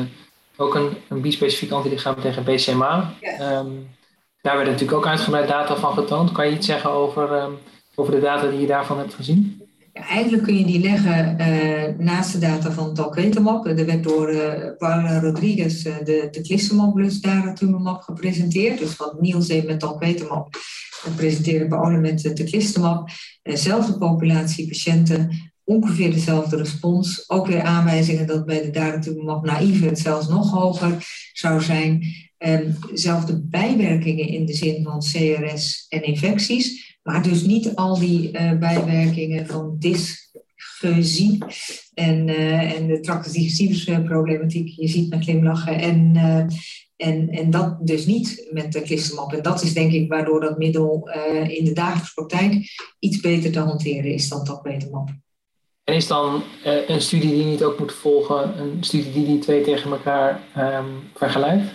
Speaker 2: ook een, een bispecifiek antilichaam tegen BCMA. Ja. Um, daar werden natuurlijk ook uitgebreid data van getoond. Kan je iets zeggen over, um, over de data die je daarvan hebt gezien?
Speaker 3: eigenlijk kun je die leggen uh, naast de data van talquetamab. Er werd door uh, Paula Rodriguez uh, de, de Clistamab plus daratumumab gepresenteerd. Dus wat Niels deed met talquetamab, presenteerde Paula met de Clistamab. Zelfde populatie patiënten, ongeveer dezelfde respons. Ook weer aanwijzingen dat bij de daratumumab naïve het zelfs nog hoger zou zijn. Um, zelfde bijwerkingen in de zin van CRS en infecties. Maar dus niet al die uh, bijwerkingen van dysgeuzie en, uh, en de tractus problematiek. Je ziet me glimlachen. En, uh, en, en dat dus niet met de klistermap. En dat is denk ik waardoor dat middel in de dagelijkse praktijk iets beter te hanteren is dan talquetamab.
Speaker 2: En is dan een studie die niet ook moet volgen, een studie die die twee tegen elkaar um, vergelijkt?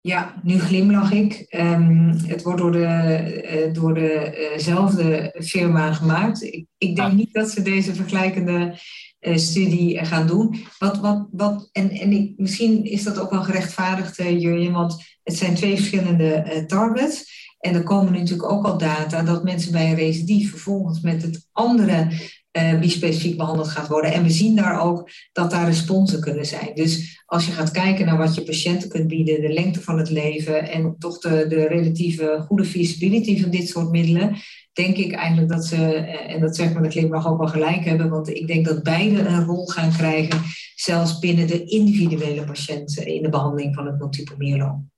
Speaker 3: Ja, nu glimlach ik. Um, het wordt door, de, uh, door dezelfde uh firma gemaakt. Ik, ik denk ah. niet dat ze deze vergelijkende studie gaan doen. Wat, wat, wat, en en ik, misschien is dat ook wel gerechtvaardigd, Jurjen, want het zijn twee verschillende targets. En er komen natuurlijk ook al data dat mensen bij een recidief vervolgens met het andere uh, wie specifiek behandeld gaat worden. En we zien daar ook dat daar responsen kunnen zijn. Dus als je gaat kijken naar wat je patiënten kunt bieden, de lengte van het leven en toch de, relatieve goede feasibility van dit soort middelen, denk ik eigenlijk dat ze, eh, en dat zegt me de glimlach ook wel gelijk hebben, want ik denk dat beide een rol gaan krijgen, zelfs binnen de individuele patiënten in de behandeling van het multiple myeloom.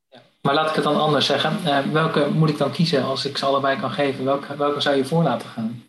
Speaker 2: Maar laat ik het dan anders zeggen. Uh, welke moet ik dan kiezen als ik ze allebei kan geven? Welke zou je voor laten gaan?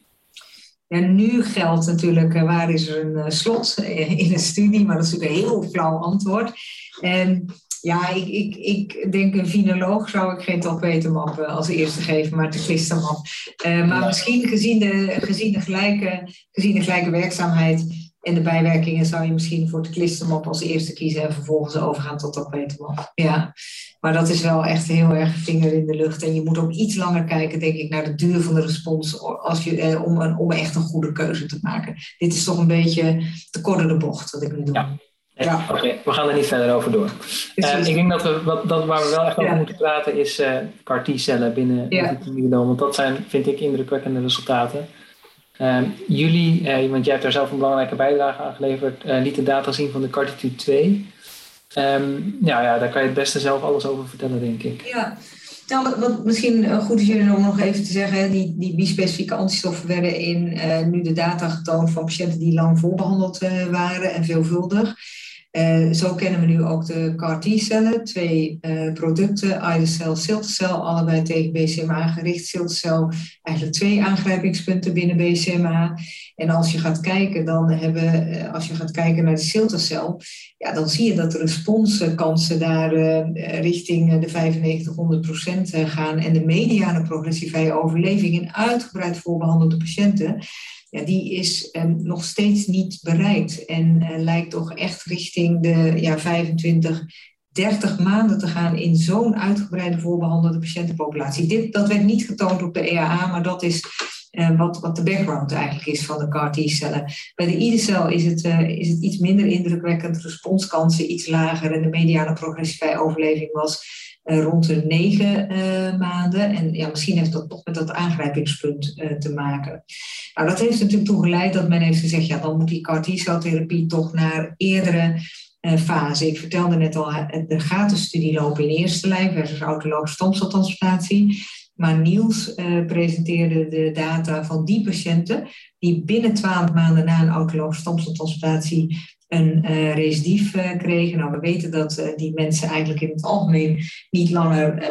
Speaker 3: En nu geldt natuurlijk, eh, waar is er een eh, slot in een studie? Maar dat is natuurlijk een heel flauw antwoord. En ja, ik, ik, ik denk een vinoloog zou ik geen talpetermap als eerste geven, maar teclistamap. Uh, maar misschien gezien de, gezien, de gelijke, gezien de gelijke werkzaamheid en de bijwerkingen zou je misschien voor teclistamap als eerste kiezen en vervolgens overgaan tot talpetermap. Ja, maar dat is wel echt heel erg vinger in de lucht. En je moet ook iets langer kijken, denk ik, naar de duur van de respons als je, eh, om, een, om echt een goede keuze te maken. Dit is toch een beetje te korte de bocht wat ik nu doe.
Speaker 2: Ja. Ja. Oké, we gaan er niet verder over door. Uh, ik denk dat, we, wat, dat waar we wel echt over moeten praten is uh, CAR T-cellen binnen ja. het Want dat zijn, vind ik, indrukwekkende resultaten. Uh, jullie, want jij hebt daar zelf een belangrijke bijdrage aan geleverd, lieten data zien van de CARTITUDE 2. Um, ja, ja, daar kan je het beste zelf alles over vertellen, denk ik.
Speaker 3: Ja, Nou, wat misschien goed is jullie om nog even te zeggen, die, die bispecifieke antistoffen werden in nu de data getoond van patiënten die lang voorbehandeld waren en veelvuldig. Uh, zo kennen we nu ook de CAR-T-cellen, twee uh, producten, Idacel, Siltcel, allebei tegen BCMA gericht. Siltcel eigenlijk twee aangrijpingspunten binnen BCMA. En als je gaat kijken, dan hebben, uh, als je gaat kijken naar de Siltcel, ja, dan zie je dat de responskansen daar richting de 9500% gaan. En de mediane progressievrije overleving in uitgebreid voorbehandelde patiënten ja, die is um, nog steeds niet bereikt. En uh, lijkt toch echt richting de ja, 25, 30 maanden te gaan in zo'n uitgebreide voorbehandelde patiëntenpopulatie. Dit, dat werd niet getoond op de EAA, maar dat is uh, wat, wat de background eigenlijk is van de CAR-T-cellen. Bij de IDE-cel is, het, uh, is het iets minder indrukwekkend, responskansen iets lager en de mediane progressieve overleving was rond de negen maanden. En ja, misschien heeft dat toch met dat aangrijpingspunt te maken. Nou, dat heeft natuurlijk toe geleid dat men heeft gezegd, ja, dan moet die CAR T-celtherapie toch naar eerdere fase. Ik vertelde net al, de gatenstudie lopen in eerste lijn versus autologische stamceltransplantatie. Maar Niels presenteerde de data van die patiënten die binnen 12 maanden na een autologische stamceltransplantatie een uh, recidief uh, kregen. Nou, we weten dat uh, die mensen eigenlijk in het algemeen niet langer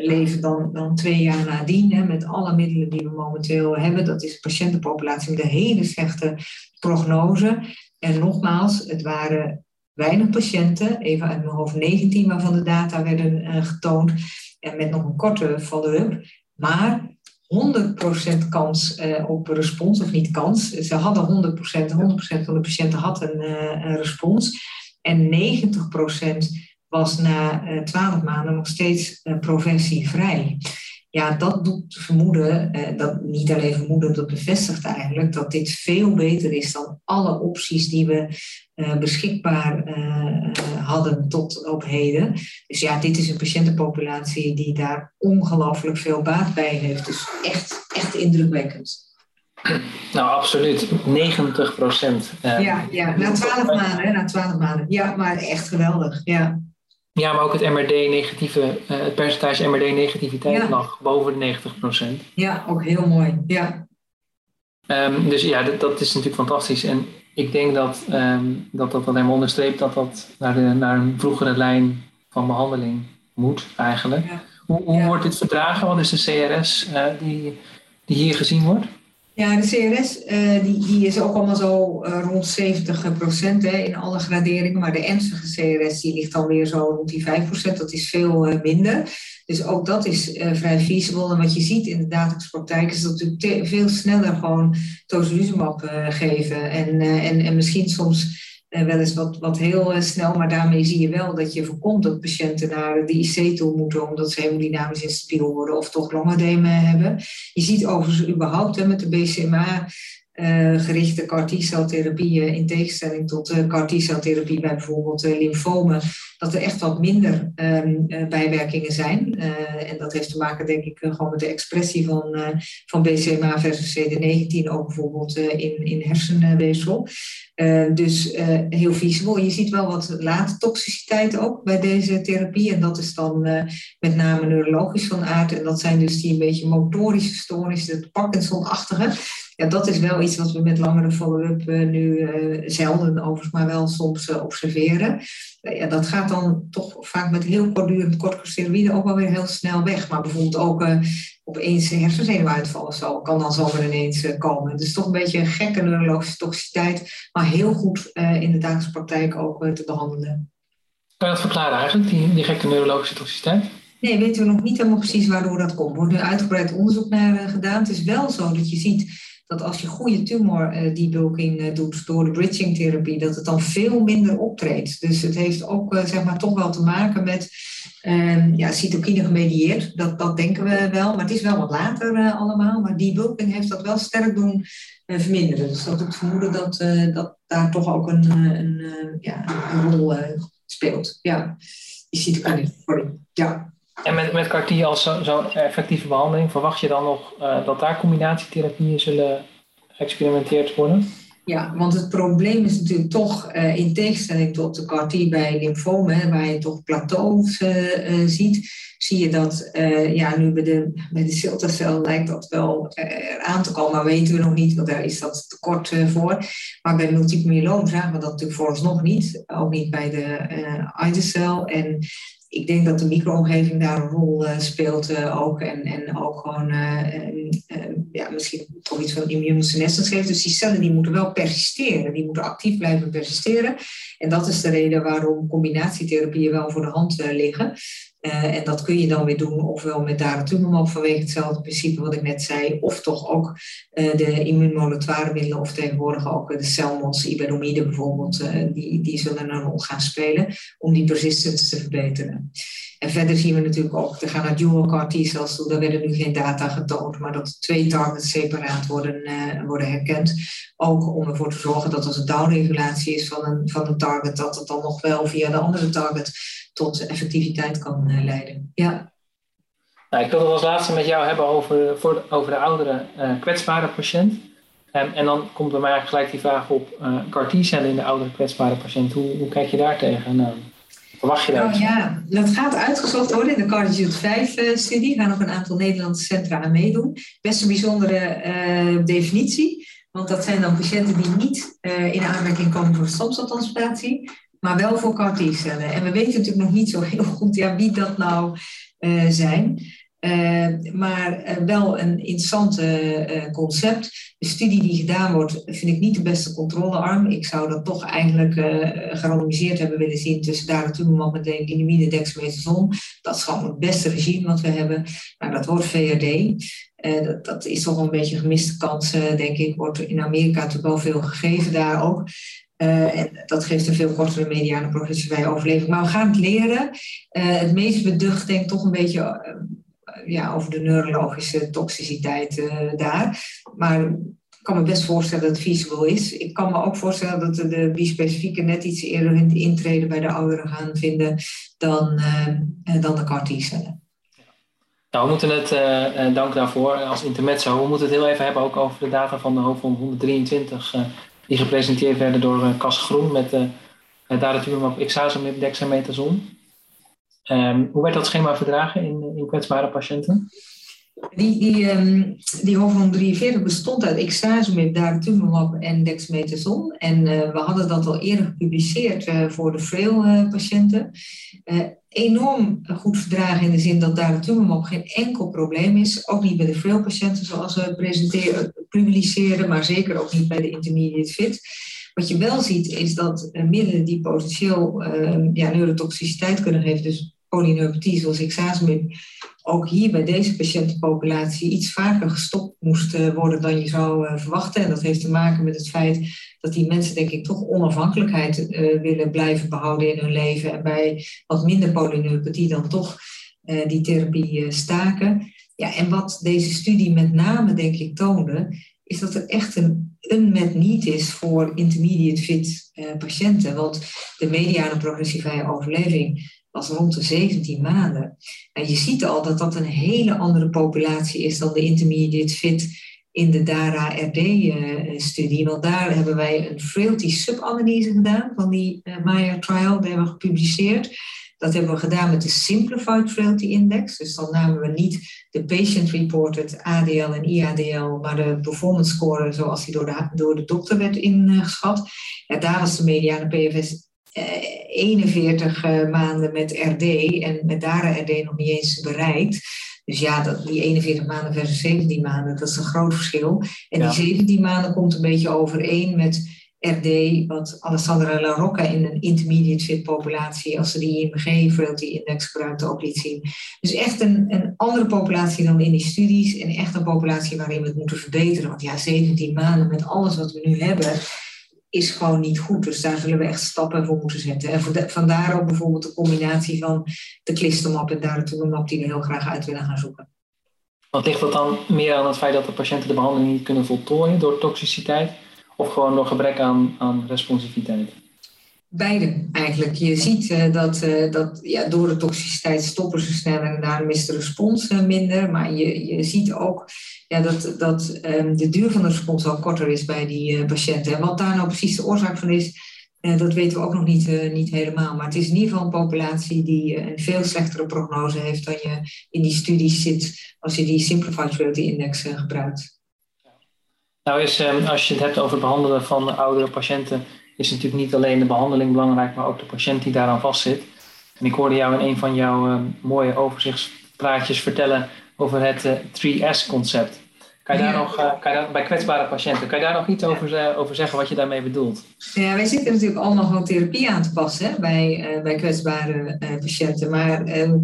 Speaker 3: leven dan, dan twee jaar nadien. Hè, met alle middelen die we momenteel hebben. Dat is een patiëntenpopulatie met een hele slechte prognose. En nogmaals, het waren weinig patiënten, even uit mijn hoofd 19 waarvan de data werden getoond. En met nog een korte follow-up. Maar 100% kans uh, op respons, of niet kans. Ze hadden 100%, 100% van de patiënten had een, uh, een respons. En 90% was na uh, eh, 12 maanden nog steeds progressievrij ja, dat doet vermoeden, eh, dat niet alleen vermoeden, dat bevestigt eigenlijk dat dit veel beter is dan alle opties die we eh, beschikbaar eh, hadden tot op heden. Dus ja, dit is een patiëntenpopulatie die daar ongelooflijk veel baat bij heeft. Dus echt, echt indrukwekkend.
Speaker 2: Nou, absoluut. 90 procent.
Speaker 3: ja, ja, na 12 maanden, na 12 maanden. Ja, maar echt geweldig. Ja.
Speaker 2: Ja, maar ook het MRD-negatieve, uh, het percentage MRD-negativiteit lag boven de 90%.
Speaker 3: Ja, ook heel mooi. Ja.
Speaker 2: Um, dus ja, dat, dat, is natuurlijk fantastisch. En ik denk dat um, dat, dat alleen maar onderstreept dat dat naar, de, naar een vroegere lijn van behandeling moet eigenlijk. Ja. Hoe, hoe wordt dit verdragen? Wat is de CRS uh, die, die hier gezien wordt?
Speaker 3: Ja, de CRS uh, die, die is ook allemaal zo uh, rond 70 procent hè, in alle graderingen. Maar de ernstige CRS die ligt dan weer zo rond die 5 procent. Dat is veel minder. Dus ook dat is vrij feasible. En wat je ziet in de dagelijkse praktijk is dat natuurlijk veel sneller gewoon tocilizumab geven. En, en, en misschien soms wel eens wat, wat heel snel, maar daarmee zie je wel dat je voorkomt dat patiënten naar de IC toe moeten omdat ze hemodynamisch instabiel worden of toch longedemen hebben. Je ziet overigens überhaupt hè, met de BCMA uh, gerichte CAR T-celtherapie in tegenstelling tot uh, CAR T-celtherapie bij bijvoorbeeld uh, lymfomen, dat er echt wat minder um, bijwerkingen zijn. en dat heeft te maken, denk ik, gewoon met de expressie van, van BCMA versus CD19, ook bijvoorbeeld in, in hersenweefsel. dus heel visible. Je ziet wel wat late toxiciteit ook bij deze therapie. En dat is dan met name neurologisch van aard. En dat zijn dus die een beetje motorische stoornissen, het Parkinson-achtige ja, dat is wel iets wat we met langere follow-up uh, nu uh, zelden overigens, maar wel soms uh, observeren. ja, dat gaat dan toch vaak met heel kortdurend corticosteroïden ook wel weer heel snel weg. Maar bijvoorbeeld ook opeens hersenzenuwuitval of zo kan dan zomaar ineens komen. Dus toch een beetje een gekke neurologische toxiciteit, maar heel goed in de dagelijkse praktijk ook te behandelen.
Speaker 2: Kan je dat verklaren eigenlijk, die, die gekke neurologische toxiciteit?
Speaker 3: Nee, weten we nog niet helemaal precies waardoor dat komt. Er wordt nu uitgebreid onderzoek naar gedaan. Het is wel zo dat je ziet dat als je goede tumor uh, debulking uh, doet door de bridging therapie, dat het dan veel minder optreedt. Dus het heeft ook uh, zeg maar toch wel te maken met ehm, ja, cytokine gemedieerd. Dat, dat denken we wel, maar het is wel wat later allemaal. Maar debulking heeft dat wel sterk doen verminderen. Dus dat doet vermoeden dat, dat daar toch ook een, een, ja, een rol speelt. Ja, die cytokine. Ja.
Speaker 2: En met, met CAR-T als zo'n zo effectieve behandeling, verwacht je dan nog uh, dat daar combinatietherapieën zullen geëxperimenteerd worden?
Speaker 3: Ja, want het probleem is natuurlijk toch, uh, in tegenstelling tot de CAR-T bij lymfomen, waar je toch plateaus uh, ziet, zie je dat ja, nu bij de, bij de Siltacel lijkt dat wel aan te komen, maar weten we nog niet, want daar is dat tekort voor. Maar bij multiple myeloma zagen we dat natuurlijk vooralsnog niet, ook niet bij de uh, En ik denk dat de micro-omgeving daar een rol uh, speelt uh, ook. En, en ook gewoon uh, ja, misschien toch iets van immunosenescence geeft. Dus die cellen die moeten wel persisteren. Die moeten actief blijven persisteren. En dat is de reden waarom combinatietherapieën wel voor de hand liggen. Uh, en dat kun je dan weer doen, ofwel met daratumumab vanwege hetzelfde principe wat ik net zei, of toch ook uh, de immuunmodulatoire middelen, of tegenwoordig ook de celmons, iberdomide bijvoorbeeld, die, die zullen een rol gaan spelen om die persistence te verbeteren. En verder zien we natuurlijk ook, er gaan naar dual CAR T-cells toe, daar werden nu geen data getoond, maar dat twee targets separaat worden, worden herkend. Ook om ervoor te zorgen dat als er downregulatie is van een, van een target, dat het dan nog wel via de andere target tot effectiviteit kan eh, leiden. Ja.
Speaker 2: Nou, ik wil het als laatste met jou hebben over, voor, over de oudere uh, kwetsbare patiënt. En, en, dan komt bij mij eigenlijk gelijk die vraag op uh, CAR-T-cellen in de oudere kwetsbare patiënt. Hoe, hoe kijk je daar tegen? Nou, verwacht je daar?
Speaker 3: Nou, ja, dat gaat uitgezocht worden in de CARDIGIT 5-studie. gaan ook een aantal Nederlandse centra aan meedoen. Best een bijzondere uh, definitie. Want dat zijn dan patiënten die niet uh, in aanmerking komen voor stamceltransplantatie maar wel voor CAR T-cellen. En we weten natuurlijk nog niet zo heel goed ja, wie dat nou uh, zijn. Uh, maar uh, wel een interessant concept. De studie die gedaan wordt, vind ik niet de beste controlearm. Ik zou dat toch eigenlijk gerandomiseerd hebben willen zien tussen daratumumab met de dexamethason. Dat is gewoon het beste regime wat we hebben. Nou, dat wordt VRD. Dat, dat, is toch een beetje een gemiste kans, denk ik. Wordt in Amerika natuurlijk wel veel gegeven daar ook. Uh, en dat geeft een veel kortere mediane progressievrije overleving. Maar we gaan het leren. Uh, het meest beducht denk ik toch een beetje uh, ja, over de neurologische toxiciteit daar. Maar ik kan me best voorstellen dat het feasible is. Ik kan me ook voorstellen dat de, de bispecifieke net iets eerder in de intrede bij de ouderen gaan vinden dan, dan de CAR-T-cellen.
Speaker 2: Nou, we moeten het, uh, dank daarvoor, als intermezzo, we moeten het heel even hebben ook over de data van de hoofdvorm 123 die gepresenteerd werden door uh, Cas Groen met uh, daratumumab ixazomib dexamethason. Um, hoe werd dat schema verdragen in, in kwetsbare patiënten?
Speaker 3: Die, die, um, die hoofdron 43 bestond uit ixazomib, daratumumab en dexamethason. En uh, we hadden dat al eerder gepubliceerd uh, voor de frail uh, patiënten. enorm goed verdragen in de zin dat daratumumab geen enkel probleem is. Ook niet bij de frail patiënten zoals we publiceren, maar zeker ook niet bij de intermediate fit. Wat je wel ziet is dat middelen die potentieel ehm, ja, neurotoxiciteit kunnen geven, dus polyneuropathie zoals ixazomib, ook hier bij deze patiëntenpopulatie iets vaker gestopt moest eh, worden dan je zou eh, verwachten. En dat heeft te maken met het feit dat die mensen, denk ik, toch onafhankelijkheid uh, willen blijven behouden in hun leven. En bij wat minder polyneuropathie dan toch die therapie staken. Ja, en wat deze studie met name, denk ik, toonde, is dat er echt een unmet need is voor intermediate fit patiënten. Want de mediane progressievrije overleving was rond de 17 maanden. En je ziet al dat dat een hele andere populatie is dan de intermediate fit in de DARA-RD-studie. Want daar hebben wij een frailty subanalyse gedaan van die uh, Maya trial. Die hebben we gepubliceerd. Dat hebben we gedaan met de Simplified Frailty Index. Dus dan namen we niet de patient-reported ADL en IADL, maar de performance score zoals die door de, door de dokter werd ingeschat. Ja, daar was de mediane PFS 41 eh, eh, maanden met RD en met DARA RD nog niet eens bereikt. Dus ja, dat, die 41 maanden versus 17 maanden, dat is een groot verschil. En die 17 maanden komt een beetje overeen met RD, wat Alessandra La Rocca in een intermediate fit populatie, als ze die IMG frailty index gebruikte, ook liet zien. Dus echt een, een andere populatie dan in die studies en echt een populatie waarin we het moeten verbeteren. Want ja, 17 maanden met alles wat we nu hebben, is gewoon niet goed. Dus daar zullen we echt stappen voor moeten zetten. En vandaar ook bijvoorbeeld de combinatie van de klistermap en daratumumab die we heel graag uit willen gaan zoeken.
Speaker 2: Wat ligt dat dan meer aan het feit dat de patiënten de behandeling niet kunnen voltooien door toxiciteit of gewoon door gebrek aan, aan responsiviteit?
Speaker 3: Beide eigenlijk. Je ziet uh, dat, uh, dat ja, door de toxiciteit stoppen ze sneller en daarom is de respons uh, minder. Maar je, je ziet ook ja, dat, dat um, de duur van de respons al korter is bij die patiënten. En wat daar nou precies de oorzaak van is, dat weten we ook nog niet, niet helemaal. Maar het is in ieder geval een populatie die een veel slechtere prognose heeft dan je in die studies zit als je die Simplified Frailty Index gebruikt.
Speaker 2: Nou is, um, als je het hebt over het behandelen van oudere patiënten is natuurlijk niet alleen de behandeling belangrijk, maar ook de patiënt die daaraan vastzit. En ik hoorde jou in een van jouw uh, mooie overzichtspraatjes vertellen over het uh, eh, 3S-concept. Kan je daar nog, uh, kan je daar, bij kwetsbare patiënten, kan je daar nog iets over, over zeggen wat je daarmee bedoelt?
Speaker 3: Ja, wij zitten natuurlijk allemaal gewoon therapie aan te passen hè, bij, bij kwetsbare patiënten. Maar ehm,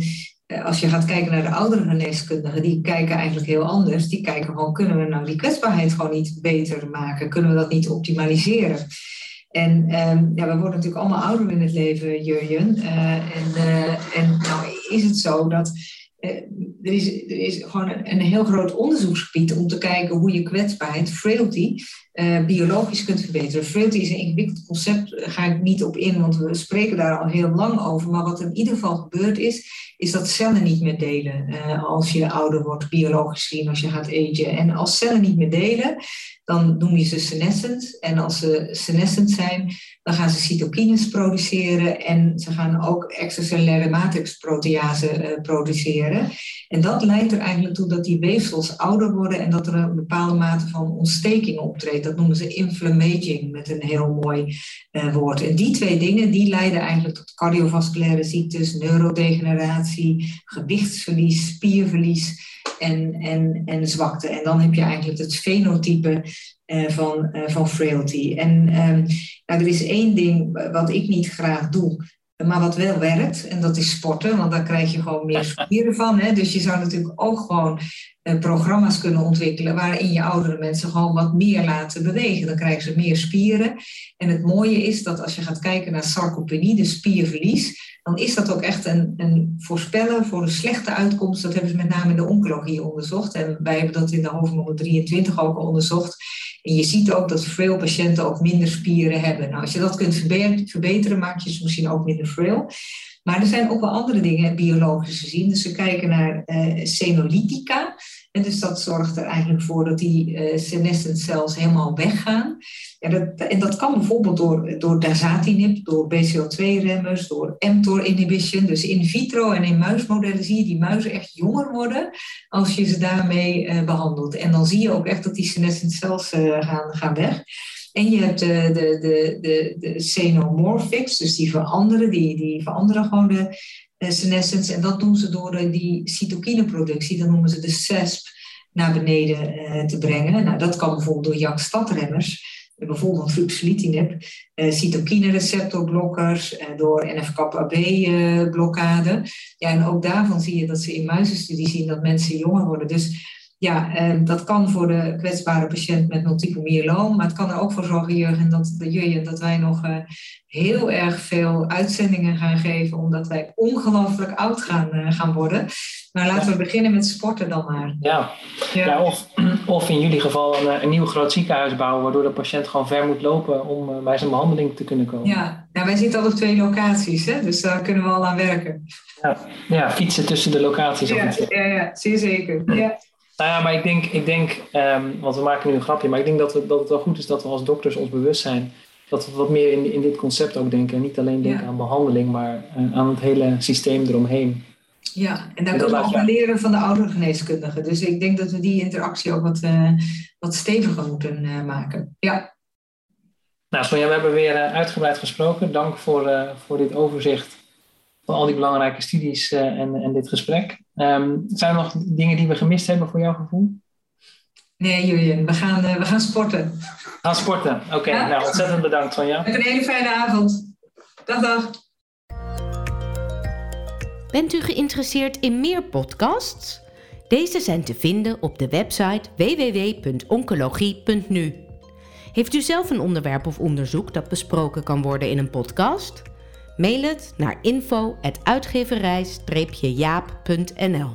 Speaker 3: als je gaat kijken naar de oudere geneeskundigen, die kijken eigenlijk heel anders. Die kijken gewoon, kunnen we nou die kwetsbaarheid gewoon niet beter maken? Kunnen we dat niet optimaliseren? En um, ja, we worden natuurlijk allemaal ouder in het leven, Jurjen. Uh, en, uh, en nou is het zo dat uh, er, is, er is gewoon een, een, heel groot onderzoeksgebied om te kijken hoe je kwetsbaarheid, frailty, biologisch kunt verbeteren. Frailty is een ingewikkeld concept, daar ga ik niet op in, want we spreken daar al heel lang over. Maar wat in ieder geval gebeurd is, is dat cellen niet meer delen als je ouder wordt, biologisch gezien, als je gaat agen. En als cellen niet meer delen, dan noem je ze senescent. En als ze senescent zijn, dan gaan ze cytokines produceren en ze gaan ook extracellulaire matrixprotease uh, produceren. En dat leidt er eigenlijk toe dat die weefsels ouder worden en dat er een bepaalde mate van ontsteking optreedt. Dat noemen ze inflammaging met een heel mooi uh, woord. En die twee dingen die leiden eigenlijk tot cardiovasculaire ziektes, neurodegeneratie, gewichtsverlies, spierverlies en, en, en zwakte. En dan heb je eigenlijk het fenotype uh, van, uh, van frailty. En um, nou, er is één ding wat ik niet graag doe, maar wat wel werkt, en dat is sporten, want daar krijg je gewoon meer spieren van. Hè? Dus je zou natuurlijk ook gewoon uh, programma's kunnen ontwikkelen waarin je oudere mensen gewoon wat meer laten bewegen. Dan krijgen ze meer spieren. En het mooie is dat als je gaat kijken naar sarcopenie, de spierverlies, dan is dat ook echt een, een voorspellen voor een slechte uitkomst. Dat hebben ze met name in de oncologie onderzocht. En wij hebben dat in de hoofdmodel 23 ook al onderzocht. En je ziet ook dat frail patiënten ook minder spieren hebben. Nou, als je dat kunt verbeteren, maak je ze misschien ook minder frail. Maar er zijn ook wel andere dingen biologisch gezien. Dus we kijken naar uh, senolytica. En dus dat zorgt er eigenlijk voor dat die uh, senescent cells helemaal weggaan. Ja, dat, en dat kan bijvoorbeeld door, door dasatinib, door BCL2-remmers, door mTOR-inhibition. Dus in vitro en in muismodellen zie je die muizen echt jonger worden als je ze daarmee uh, behandelt. En dan zie je ook echt dat die senescent cells uh, gaan, gaan weg. En je hebt de, de, de, de, de xenomorphics, dus die veranderen, die, die veranderen gewoon de senescence. En dat doen ze door die cytokineproductie, dat noemen ze de CESP, naar beneden uh, te brengen. Nou, dat kan bijvoorbeeld door JAK-stadremmers bijvoorbeeld ruxolitinib, uh, cytokine-receptorblokkers, uh, door NF-kappa-B-blokkade. ja, en ook daarvan zie je dat ze in muizenstudies zien dat mensen jonger worden. Dus ja, eh, dat kan voor de kwetsbare patiënt met multiple myeloom, maar het kan er ook voor zorgen, Jurgen, dat, Jurgen, dat wij nog uh, heel erg veel uitzendingen gaan geven, omdat wij ongelooflijk oud gaan, uh, gaan worden. Maar laten we beginnen met sporten dan maar.
Speaker 2: Ja, ja. ja of, of in jullie geval een, een nieuw groot ziekenhuis bouwen, waardoor de patiënt gewoon ver moet lopen om bij zijn behandeling te kunnen komen.
Speaker 3: Ja, nou, wij zitten al op twee locaties, hè? dus daar kunnen we al aan werken.
Speaker 2: Ja, ja fietsen tussen de locaties.
Speaker 3: Ja, ja, ja, zeer zeker. Ja.
Speaker 2: Nou ja, maar ik denk, ik denk um, want we maken nu een grapje, maar ik denk dat, we, dat het wel goed is dat we als dokters ons bewust zijn dat we wat meer in, in dit concept ook denken. En niet alleen denken aan behandeling, maar uh, aan het hele systeem eromheen.
Speaker 3: Ja, en daar kunnen we ook leren van de oudere geneeskundigen. Dus ik denk dat we die interactie ook wat, uh, wat steviger moeten uh, maken. Ja.
Speaker 2: Nou, Sonja, we hebben weer uitgebreid gesproken. Dank voor, voor dit overzicht van al die belangrijke studies en, en dit gesprek. Um, zijn er nog dingen die we gemist hebben voor jouw gevoel?
Speaker 3: Nee, Julian, we gaan, uh, we gaan sporten.
Speaker 2: We gaan sporten. Oké, okay, ja? nou ontzettend bedankt van jou.
Speaker 3: Met een hele fijne avond. Dag, dag.
Speaker 1: Bent u geïnteresseerd in meer podcasts? Deze zijn te vinden op de website www.oncologie.nu. Heeft u zelf een onderwerp of onderzoek dat besproken kan worden in een podcast? Mail het naar info@uitgeverij-jaap.nl.